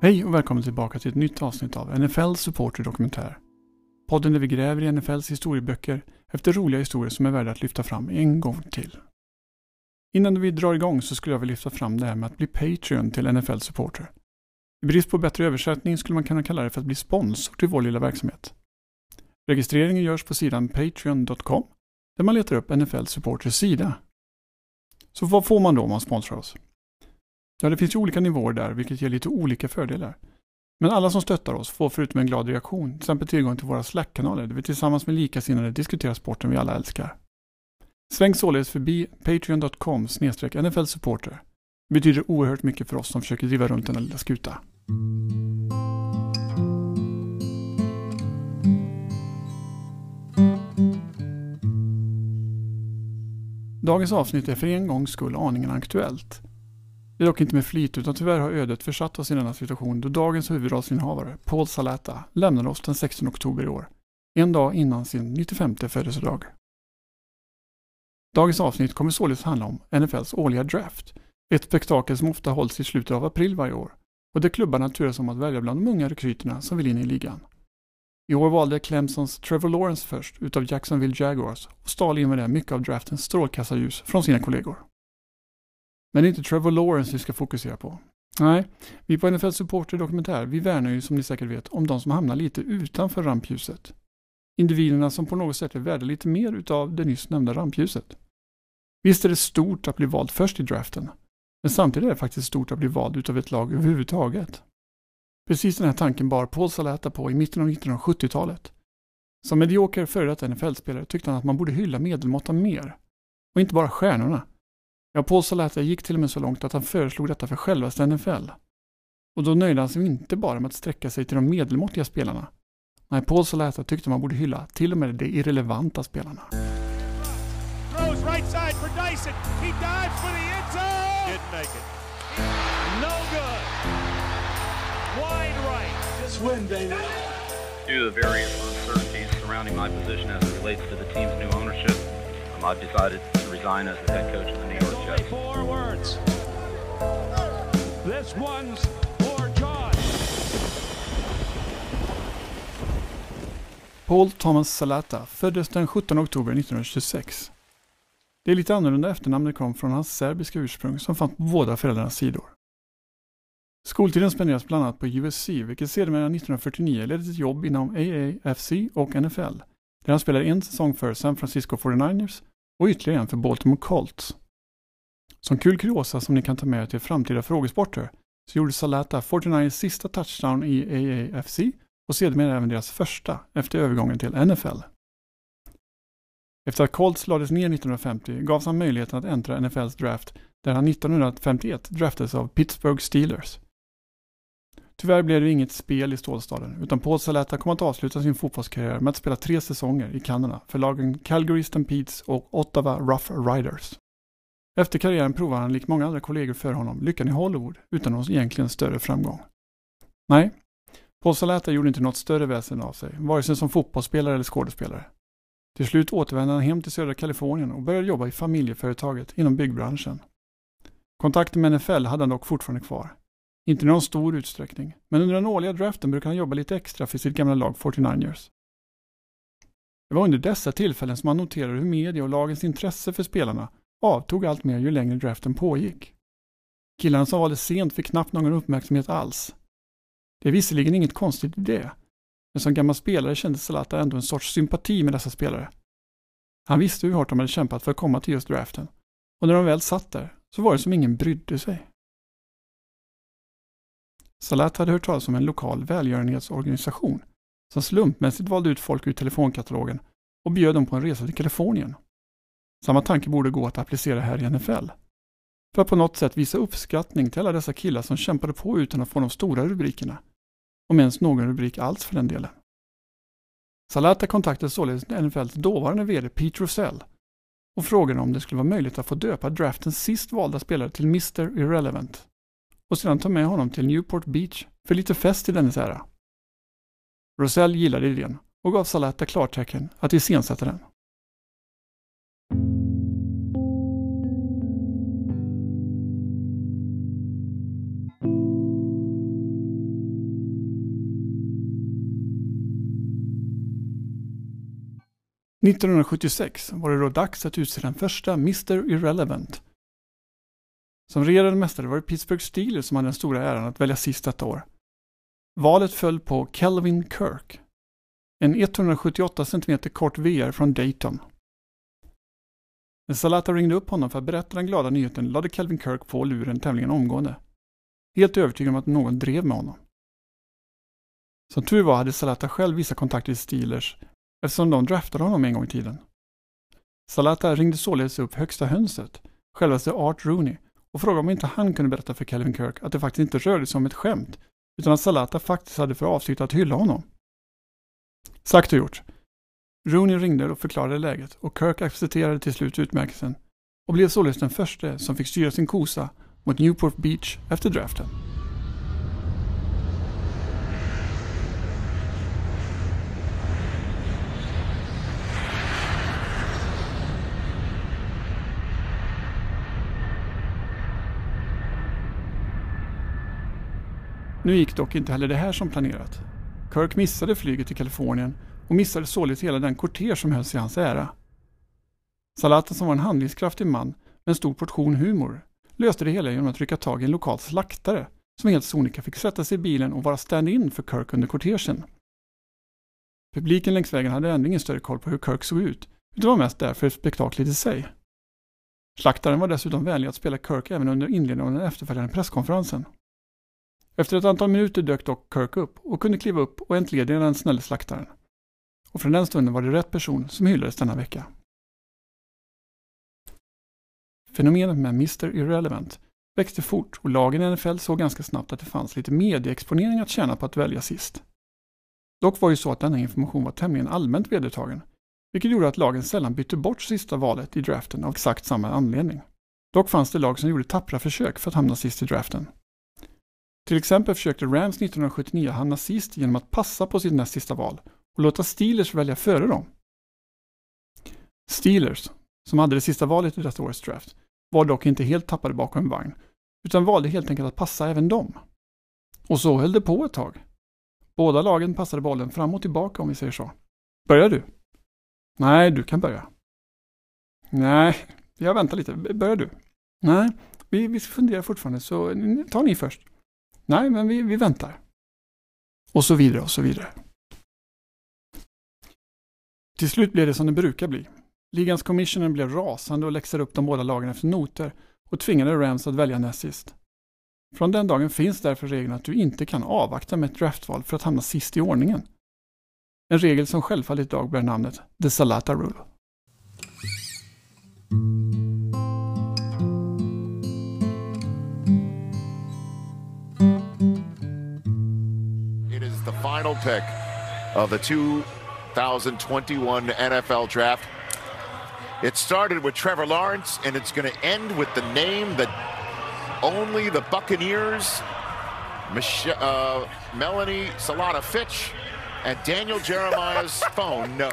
Hej och välkommen tillbaka till ett nytt avsnitt av NFL Supporter Dokumentär. Podden där vi gräver i NFLs historieböcker efter roliga historier som är värda att lyfta fram en gång till. Innan vi drar igång så skulle jag vilja lyfta fram det här med att bli Patreon till NFL Supporter. I brist på bättre översättning skulle man kunna kalla det för att bli sponsor till vår lilla verksamhet. Registreringen görs på sidan patreon.com där man letar upp NFL Supporters sida. Så vad får man då om man sponsrar oss? Ja, det finns ju olika nivåer där, vilket ger lite olika fördelar. Men alla som stöttar oss får förutom en glad reaktion till exempel tillgång till våra Slack-kanaler där vi tillsammans med likasinnade diskuterar sporten vi alla älskar. Sväng således förbi patreon.com nflsupporter. Det betyder oerhört mycket för oss som försöker driva runt denna lilla skuta. Dagens avsnitt är för en gångs skull aningen aktuellt. Det är dock inte med flit utan tyvärr har ödet försatt oss i denna situation då dagens huvudrollsinnehavare, Paul Salata, lämnade oss den 16 oktober i år. En dag innan sin 95 födelsedag. Dagens avsnitt kommer således handla om NFLs årliga draft. Ett spektakel som ofta hålls i slutet av april varje år och där klubbarna turas om att välja bland de unga rekryterna som vill in i ligan. I år valde Clemsons Trevor Lawrence först utav Jacksonville Jaguars och stal in med det mycket av draftens strålkastarljus från sina kollegor. Men det är inte Trevor Lawrence vi ska fokusera på. Nej, vi på NFL Supporter Dokumentär, vi värnar ju som ni säkert vet om de som hamnar lite utanför rampljuset. Individerna som på något sätt är värda lite mer utav det nyss nämnda rampljuset. Visst är det stort att bli vald först i draften, men samtidigt är det faktiskt stort att bli vald utav ett lag överhuvudtaget. Precis den här tanken bar Paul Salata på i mitten av 1970-talet. Som medioker före detta NFL-spelare tyckte han att man borde hylla medelmåttan mer. Och inte bara stjärnorna. Ja, Paul Salata gick till och med så långt att han föreslog detta för självaste NFL. Och då nöjde han sig inte bara med att sträcka sig till de medelmåttiga spelarna. Nej, Paul Salata tyckte man borde hylla till och med de irrelevanta spelarna. Due to the various uncertainties surrounding my position as it relates to the team's new ownership, um, I've decided to resign as the head coach of the New York Only four words. This one's for John. Paul Thomas Salata föddes den 17 oktober 1926. Det är lite annorlunda efternamnet kom från hans serbiska ursprung som fanns på båda föräldrarnas sidor. Skoltiden spenderas bland annat på USC, vilket sedermera 1949 ledde till jobb inom AAFC och NFL, där han spelade en säsong för San Francisco 49ers och ytterligare en för Baltimore Colts. Som kul kuriosa som ni kan ta med er till framtida frågesporter så gjorde Salata 49 sista touchdown i AAFC och sedermera även deras första efter övergången till NFL. Efter att Colts lades ner 1950 gavs han möjligheten att äntra NFLs draft där han 1951 draftades av Pittsburgh Steelers. Tyvärr blev det inget spel i stålstaden utan Paul Salata kom att avsluta sin fotbollskarriär med att spela tre säsonger i Kanada för lagen Calgary Stampedes och Ottawa Rough Riders. Efter karriären provade han, likt många andra kollegor för honom, lyckan i Hollywood utan någon egentligen större framgång. Nej, Paul Salata gjorde inte något större väsen av sig, vare sig som fotbollsspelare eller skådespelare. Till slut återvände han hem till södra Kalifornien och började jobba i familjeföretaget inom byggbranschen. Kontakten med NFL hade han dock fortfarande kvar. Inte i någon stor utsträckning, men under den årliga draften brukade han jobba lite extra för sitt gamla lag 49ers. Det var under dessa tillfällen som han noterade hur media och lagens intresse för spelarna avtog allt mer ju längre draften pågick. Killarna som valdes sent fick knappt någon uppmärksamhet alls. Det är visserligen inget konstigt i det, men som gammal spelare kände Zlatan ändå en sorts sympati med dessa spelare. Han visste hur hårt de hade kämpat för att komma till just draften, och när de väl satt där så var det som ingen brydde sig. Salat hade hört talas om en lokal välgörenhetsorganisation som slumpmässigt valde ut folk ur telefonkatalogen och bjöd dem på en resa till Kalifornien. Samma tanke borde gå att applicera här i NFL. För att på något sätt visa uppskattning till alla dessa killar som kämpade på utan att få de stora rubrikerna. Om ens någon rubrik alls för den delen. Salata kontaktade således NFLs dåvarande VD Pete Rosell och frågade om det skulle vara möjligt att få döpa draftens sist valda spelare till Mr Irrelevant och sedan ta med honom till Newport Beach för lite fest i dennes ära. Rosell gillade idén och gav Salata klartecken att iscensätta den. 1976 var det då dags att utse den första Mr Irrelevant. Som regerande mästare var det Pittsburgh Steelers som hade den stora äran att välja sist detta år. Valet föll på Kelvin Kirk. En 178 cm kort VR från Dayton. När Salata ringde upp honom för att berätta den glada nyheten lade Kelvin Kirk på luren tämligen omgående. Helt övertygad om att någon drev med honom. Som tur var hade Salata själv vissa kontakter i Steelers eftersom de draftade honom en gång i tiden. Salata ringde således upp högsta hönset, självaste Art Rooney, och frågade om inte han kunde berätta för Calvin Kirk att det faktiskt inte rörde sig om ett skämt, utan att Salata faktiskt hade för avsikt att hylla honom. Sagt och gjort. Rooney ringde och förklarade läget och Kirk accepterade till slut utmärkelsen och blev således den första som fick styra sin kosa mot Newport Beach efter draften. Nu gick dock inte heller det här som planerat. Kirk missade flyget till Kalifornien och missade således hela den kortege som hölls i hans ära. Salata som var en handlingskraftig man med en stor portion humor löste det hela genom att rycka tag i en lokal slaktare som helt sonika fick sätta sig i bilen och vara stand-in för Kirk under kortegen. Publiken längs vägen hade ändå ingen större koll på hur Kirk såg ut, utan var mest där för spektaklet i sig. Slaktaren var dessutom vänlig att spela Kirk även under inledningen av den efterföljande presskonferensen. Efter ett antal minuter dök dock Kirk upp och kunde kliva upp och entlediga den snälle slaktaren. Och från den stunden var det rätt person som hyllades denna vecka. Fenomenet med Mr Irrelevant växte fort och lagen i NFL såg ganska snabbt att det fanns lite medieexponering att tjäna på att välja sist. Dock var ju så att denna information var tämligen allmänt vedertagen, vilket gjorde att lagen sällan bytte bort sista valet i draften av exakt samma anledning. Dock fanns det lag som gjorde tappra försök för att hamna sist i draften. Till exempel försökte Rams 1979 hamna sist genom att passa på sitt näst sista val och låta Steelers välja före dem. Steelers, som hade det sista valet i detta årets draft, var dock inte helt tappade bakom en vagn, utan valde helt enkelt att passa även dem. Och så höll det på ett tag. Båda lagen passade bollen fram och tillbaka om vi säger så. Börjar du? Nej, du kan börja. Nej, jag väntar lite. Börjar du? Nej, vi, vi funderar fortfarande så ta ni först. Nej, men vi, vi väntar. Och så vidare och så vidare. Till slut blev det som det brukar bli. Ligans commissioner blev rasande och läxade upp de båda lagen efter noter och tvingade Rams att välja näst sist. Från den dagen finns därför regeln att du inte kan avvakta med ett draftval för att hamna sist i ordningen. En regel som självfallet idag bär namnet The Salata Rule. Final pick of the 2021 NFL Draft. It started with Trevor Lawrence, and it's going to end with the name that only the Buccaneers, Mich- uh, Melanie Salata Fitch, and Daniel Jeremiah's phone know.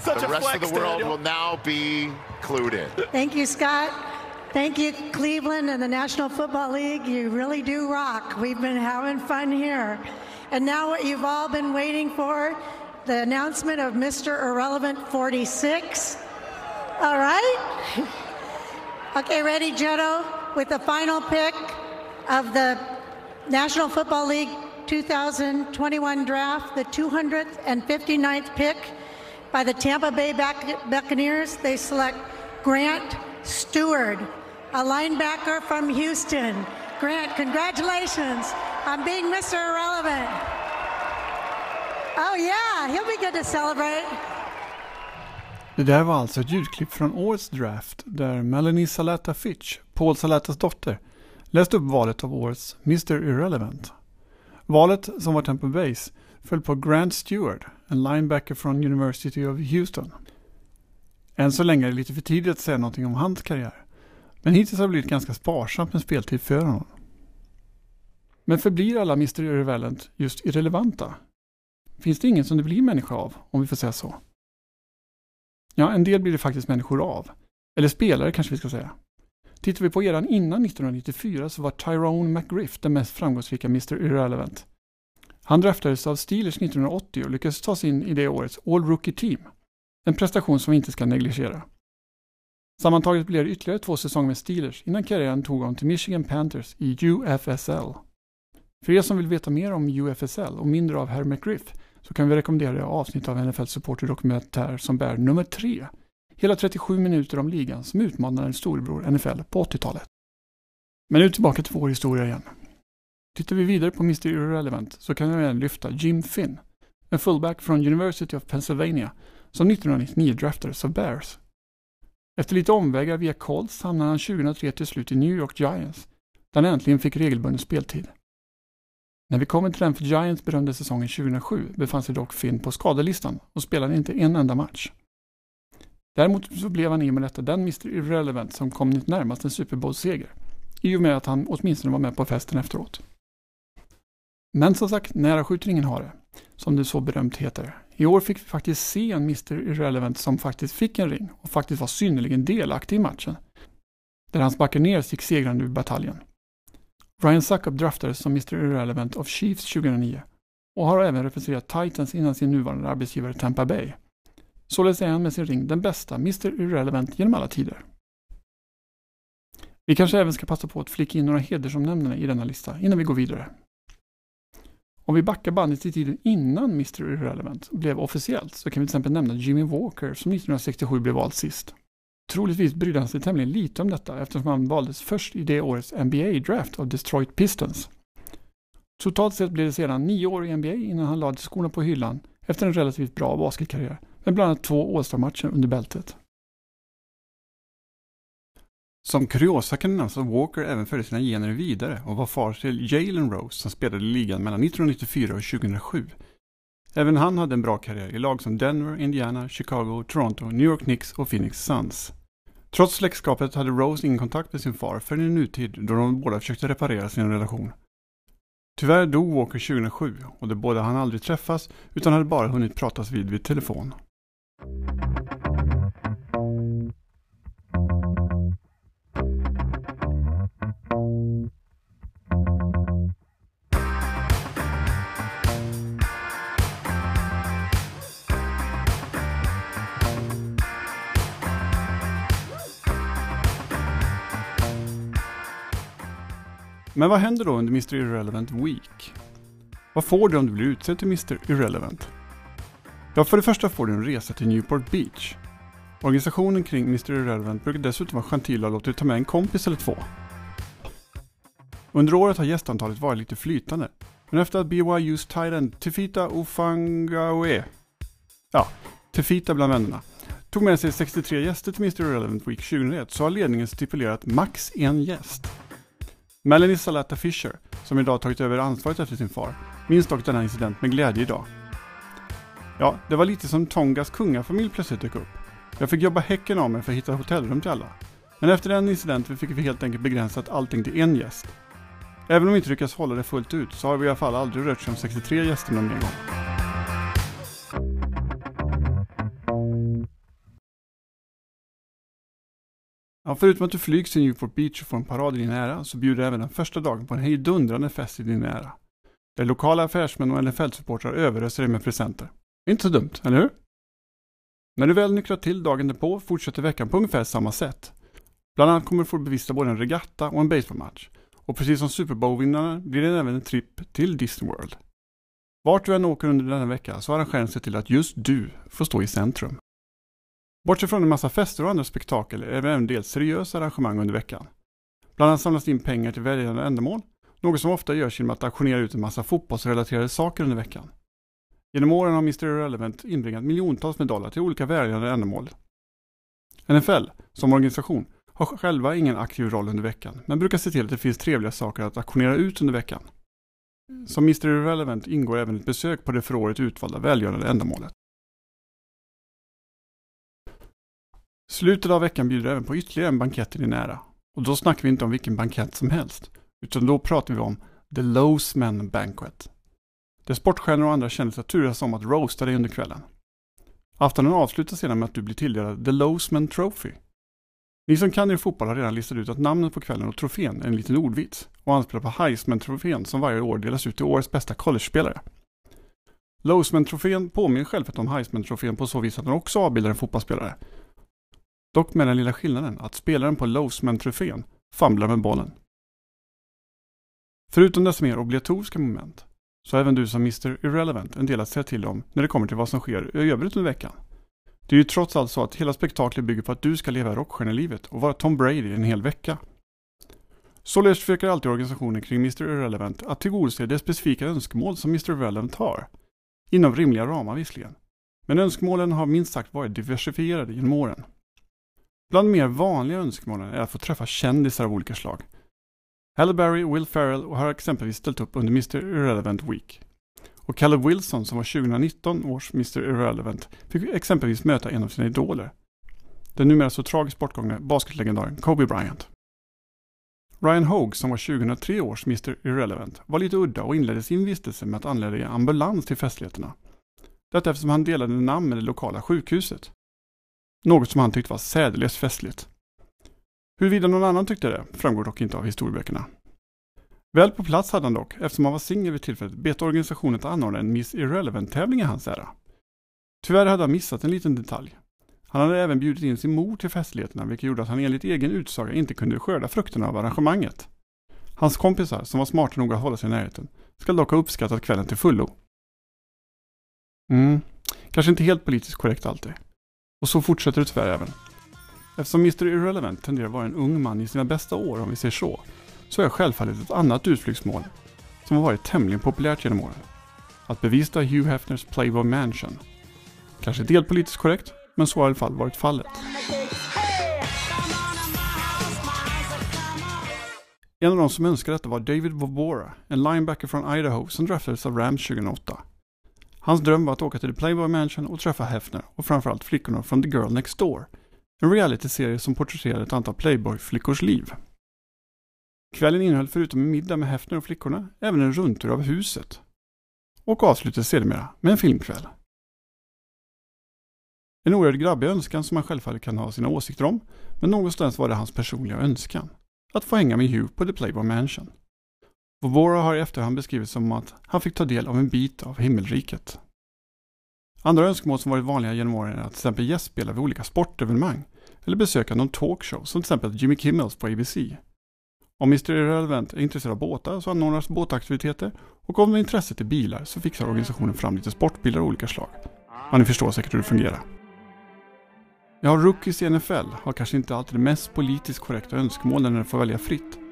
Such the a rest flex, of the world Daniel. will now be clued in. Thank you, Scott. Thank you, Cleveland and the National Football League. You really do rock. We've been having fun here. And now, what you've all been waiting for the announcement of Mr. Irrelevant 46. All right? okay, ready, Jetto, with the final pick of the National Football League 2021 draft, the 259th pick by the Tampa Bay Buc- Buccaneers. They select Grant Stewart, a linebacker from Houston. Grant, congratulations on being Mr. Irrelevant. Oh yeah, he'll be good to celebrate. Det där var alltså ett ljudklipp från årets draft där Melanie Salata Fitch, Paul Salatas dotter, läste upp valet av årets Mr Irrelevant. Valet, som var Temple Base, föll på Grant Stewart, en linebacker från University of Houston. Än så länge är det lite för tidigt att säga någonting om hans karriär, men hittills har det blivit ganska sparsamt med speltid för honom. Men förblir alla Mr Irrelevant just irrelevanta? Finns det ingen som det blir människa av, om vi får säga så? Ja, en del blir det faktiskt människor av. Eller spelare kanske vi ska säga. Tittar vi på eran innan 1994 så var Tyrone McGriff den mest framgångsrika Mr Irrelevant. Han draftades av Steelers 1980 och lyckades ta sig in i det årets All Rookie Team En prestation som vi inte ska negligera. Sammantaget blev det ytterligare två säsonger med Steelers innan karriären tog honom till Michigan Panthers i UFSL. För er som vill veta mer om UFSL och mindre av Harry McGriff så kan vi rekommendera det avsnitt av NFL Supporter dokumentär som bär nummer tre. Hela 37 minuter om ligan som utmanade en storebror NFL på 80-talet. Men nu tillbaka till vår historia igen. Tittar vi vidare på Mr Irrelevant så kan vi även lyfta Jim Finn, en fullback från University of Pennsylvania som 1999 draftades av Bears. Efter lite omvägar via Colts hamnade han 2003 till slut i New York Giants, där han äntligen fick regelbunden speltid. När vi kommer till den för Giants berömda säsongen 2007 befann sig dock Finn på skadelistan och spelade inte en enda match. Däremot så blev han i och med detta den Mr Irrelevant som kom närmast en Super Bowl-seger, i och med att han åtminstone var med på festen efteråt. Men som sagt, nära skjuter ingen har det, som det så berömt heter. I år fick vi faktiskt se en Mr Irrelevant som faktiskt fick en ring och faktiskt var synnerligen delaktig i matchen. Där hans Buccaneers gick segrande ur bataljen. Ryan Suckup draftades som Mr Irrelevant of Chiefs 2009 och har även representerat Titans innan sin nuvarande arbetsgivare Tampa Bay. Således är han med sin ring den bästa Mr Irrelevant genom alla tider. Vi kanske även ska passa på att flika in några hedersomnämnden i denna lista innan vi går vidare. Om vi backar bandet till tiden innan Mr Irrelevant blev officiellt så kan vi till exempel nämna Jimmy Walker som 1967 blev vald sist. Troligtvis brydde han sig tämligen lite om detta eftersom han valdes först i det årets NBA-draft av Detroit Pistons. Totalt sett blev det sedan nio år i NBA innan han lade skorna på hyllan efter en relativt bra basketkarriär med bland annat två All-Star-matcher under bältet. Som kuriosa kan nämnas att Walker även förde sina gener vidare och var far till Jalen Rose som spelade i ligan mellan 1994 och 2007. Även han hade en bra karriär i lag som Denver, Indiana, Chicago, Toronto, New York Knicks och Phoenix Suns. Trots släktskapet hade Rose ingen kontakt med sin far förrän i nutid då de båda försökte reparera sin relation. Tyvärr dog Walker 2007 och de båda hann aldrig träffas utan hade bara hunnit pratas vid vid telefon. Men vad händer då under Mr Irrelevant Week? Vad får du om du blir utsedd till Mr Irrelevant? Ja, för det första får du en resa till Newport Beach. Organisationen kring Mr Irrelevant brukar dessutom vara gentil och låter dig ta med en kompis eller två. Under året har gästantalet varit lite flytande, men efter att BYUs tight Tefita Ufangawe, ja, Tefita bland vännerna, tog med sig 63 gäster till Mr Irrelevant Week 2001 så har ledningen stipulerat max en gäst. Melanie Salata Fisher, som idag tagit över ansvaret efter sin far, minns dock denna incident med glädje idag. Ja, det var lite som Tongas kungafamilj plötsligt dök upp. Jag fick jobba häcken av mig för att hitta hotellrum till alla. Men efter den incidenten fick vi helt enkelt begränsat allting till en gäst. Även om vi inte lyckas hålla det fullt ut så har vi i alla fall aldrig rört sig om 63 gäster någon mer gång. Ja, förutom att du flygs till Newport Beach och får en parad i din ära så bjuder även den första dagen på en hejdundrande fest i din ära. Där lokala affärsmän och NFL-supportrar överöser dig med presenter. Inte så dumt, eller hur? När du väl nycklar till dagen därpå fortsätter veckan på ungefär samma sätt. Bland annat kommer du få bevista både en regatta och en baseballmatch. Och precis som Super Bowl-vinnarna blir det även en tripp till Disney World. Vart du än åker under denna vecka så arrangören sig till att just du får stå i centrum. Bortsett från en massa fester och andra spektakel är det även del seriösa arrangemang under veckan. Bland annat samlas det in pengar till välgörande ändamål, något som ofta görs genom att auktionera ut en massa fotbollsrelaterade saker under veckan. Genom åren har Mr Irrelevant inbringat miljontals med dollar till olika välgörande ändamål. NFL, som organisation, har själva ingen aktiv roll under veckan, men brukar se till att det finns trevliga saker att auktionera ut under veckan. Som Mr Irrelevant ingår även ett besök på det för året utvalda välgörande ändamålet. Slutet av veckan bjuder även på ytterligare en bankett i din ära. Och då snackar vi inte om vilken bankett som helst. Utan då pratar vi om The Lowsman Banquet. Där sportstjärnor och andra kändisar turas om att roasta dig under kvällen. Aftonen avslutas sedan med att du blir tilldelad The Lowsman Trophy. Ni som kan er fotboll har redan listat ut att namnet på kvällen och trofén är en liten ordvits och anspelar på Heisman-trofén som varje år delas ut till årets bästa college-spelare. Lowsman-trofén påminner självfallet om Heisman-trofén på så vis att den också avbildar en fotbollsspelare. Dock med den lilla skillnaden att spelaren på Lowsman-trofén famlar med bollen. Förutom dessa mer obligatoriska moment så har även du som Mr Irrelevant en del att säga till om när det kommer till vad som sker i övrigt under veckan. Det är ju trots allt så att hela spektaklet bygger på att du ska leva rockstjärnelivet och vara Tom Brady en hel vecka. Således försöker alltid organisationen kring Mr Irrelevant att tillgodose det specifika önskemål som Mr Irrelevant har. Inom rimliga ramar visserligen. Men önskemålen har minst sagt varit diversifierade genom åren. Bland mer vanliga önskemålen är att få träffa kändisar av olika slag. Halle Berry Will Ferrell och har exempelvis ställt upp under Mr Irrelevant Week. Och Caleb Wilson som var 2019 års Mr Irrelevant fick exempelvis möta en av sina idoler. Den numera så tragiskt bortgångne basketlegendaren Kobe Bryant. Ryan Hogue som var 2003 års Mr Irrelevant var lite udda och inledde sin vistelse med att anlända i ambulans till festligheterna. Detta eftersom han delade namn med det lokala sjukhuset. Något som han tyckte var särdeles festligt. Huruvida någon annan tyckte det framgår dock inte av historieböckerna. Väl på plats hade han dock, eftersom han var singel vid tillfället, bett organisationen att anordna en Miss Irrelevant-tävling i hans ära. Tyvärr hade han missat en liten detalj. Han hade även bjudit in sin mor till festligheterna vilket gjorde att han enligt egen utsaga inte kunde skörda frukterna av arrangemanget. Hans kompisar, som var smarta nog att hålla sig i närheten, ska dock ha uppskattat kvällen till fullo. Mm, kanske inte helt politiskt korrekt alltid. Och så fortsätter det tyvärr även. Eftersom Mr Irrelevant tenderar att vara en ung man i sina bästa år om vi ser så, så är självfallet ett annat utflyktsmål som har varit tämligen populärt genom åren. Att bevista Hugh Hefners Playboy Mansion. Kanske delpolitiskt korrekt, men så har i alla fall varit fallet. En av de som önskade detta var David Vobora, en linebacker från Idaho som draftades av Rams 2008. Hans dröm var att åka till The Playboy Mansion och träffa Hefner och framförallt flickorna från The Girl Next Door, en realityserie som porträtterade ett antal Playboy-flickors liv. Kvällen innehöll förutom en middag med Hefner och flickorna även en rundtur av huset. Och avslutades sedermera med en filmkväll. En oerhört grabbig önskan som han självfallet kan ha sina åsikter om, men någonstans var det hans personliga önskan. Att få hänga med Hugh på The Playboy Mansion. Vobora har i efterhand beskrivits som att han fick ta del av en bit av himmelriket. Andra önskemål som varit vanliga genom åren är att till exempel gästspela vid olika sportevenemang eller besöka någon talkshow som till exempel Jimmy Kimmels på ABC. Om Mr Irrelevant är intresserad av båtar så anordnas båtaktiviteter och om intresset är bilar så fixar organisationen fram lite sportbilar av olika slag. Ja, ni förstår säkert hur det fungerar. Ja, rookies i NFL har kanske inte alltid det mest politiskt korrekta önskemålen när de får välja fritt.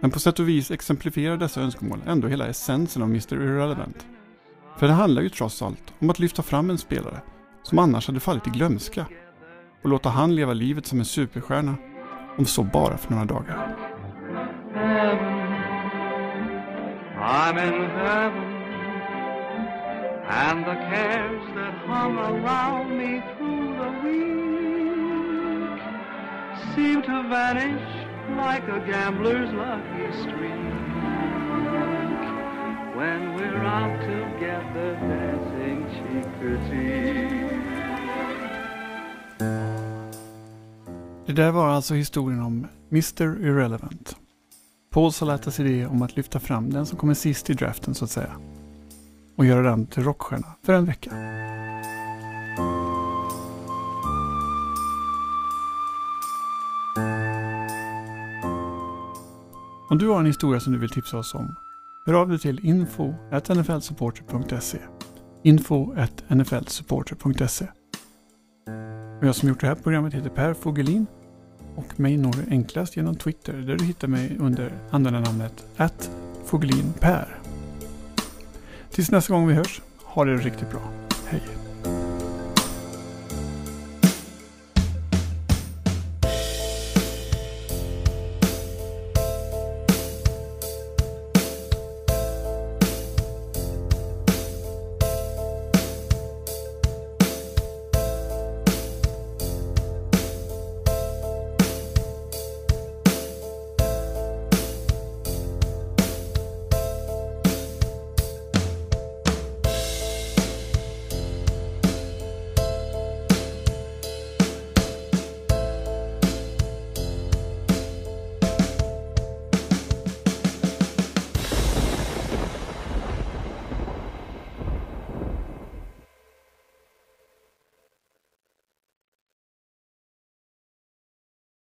Men på sätt och vis exemplifierar dessa önskemål ändå hela essensen av Mr Irrelevant. För det handlar ju trots allt om att lyfta fram en spelare som annars hade fallit i glömska och låta han leva livet som en superstjärna, om så bara för några dagar. I'm in heaven And the cares that hung around me through the week Seem to vanish like a gambler's lucky streak When we're out together dancing cheek cheek Det där var alltså historien om Mr Irrelevant. Paul Salatas idé om att lyfta fram den som kommer sist i draften så att säga. Och göra den till rockstjärna för en vecka. Om du har en historia som du vill tipsa oss om, hör av dig till info nflsupporter.se info nflsupporter.se Och jag som gjort det här programmet heter Per Fogelin och mig når du enklast genom Twitter där du hittar mig under användarnamnet @fogelinper. Tills nästa gång vi hörs, ha det riktigt bra. Hej!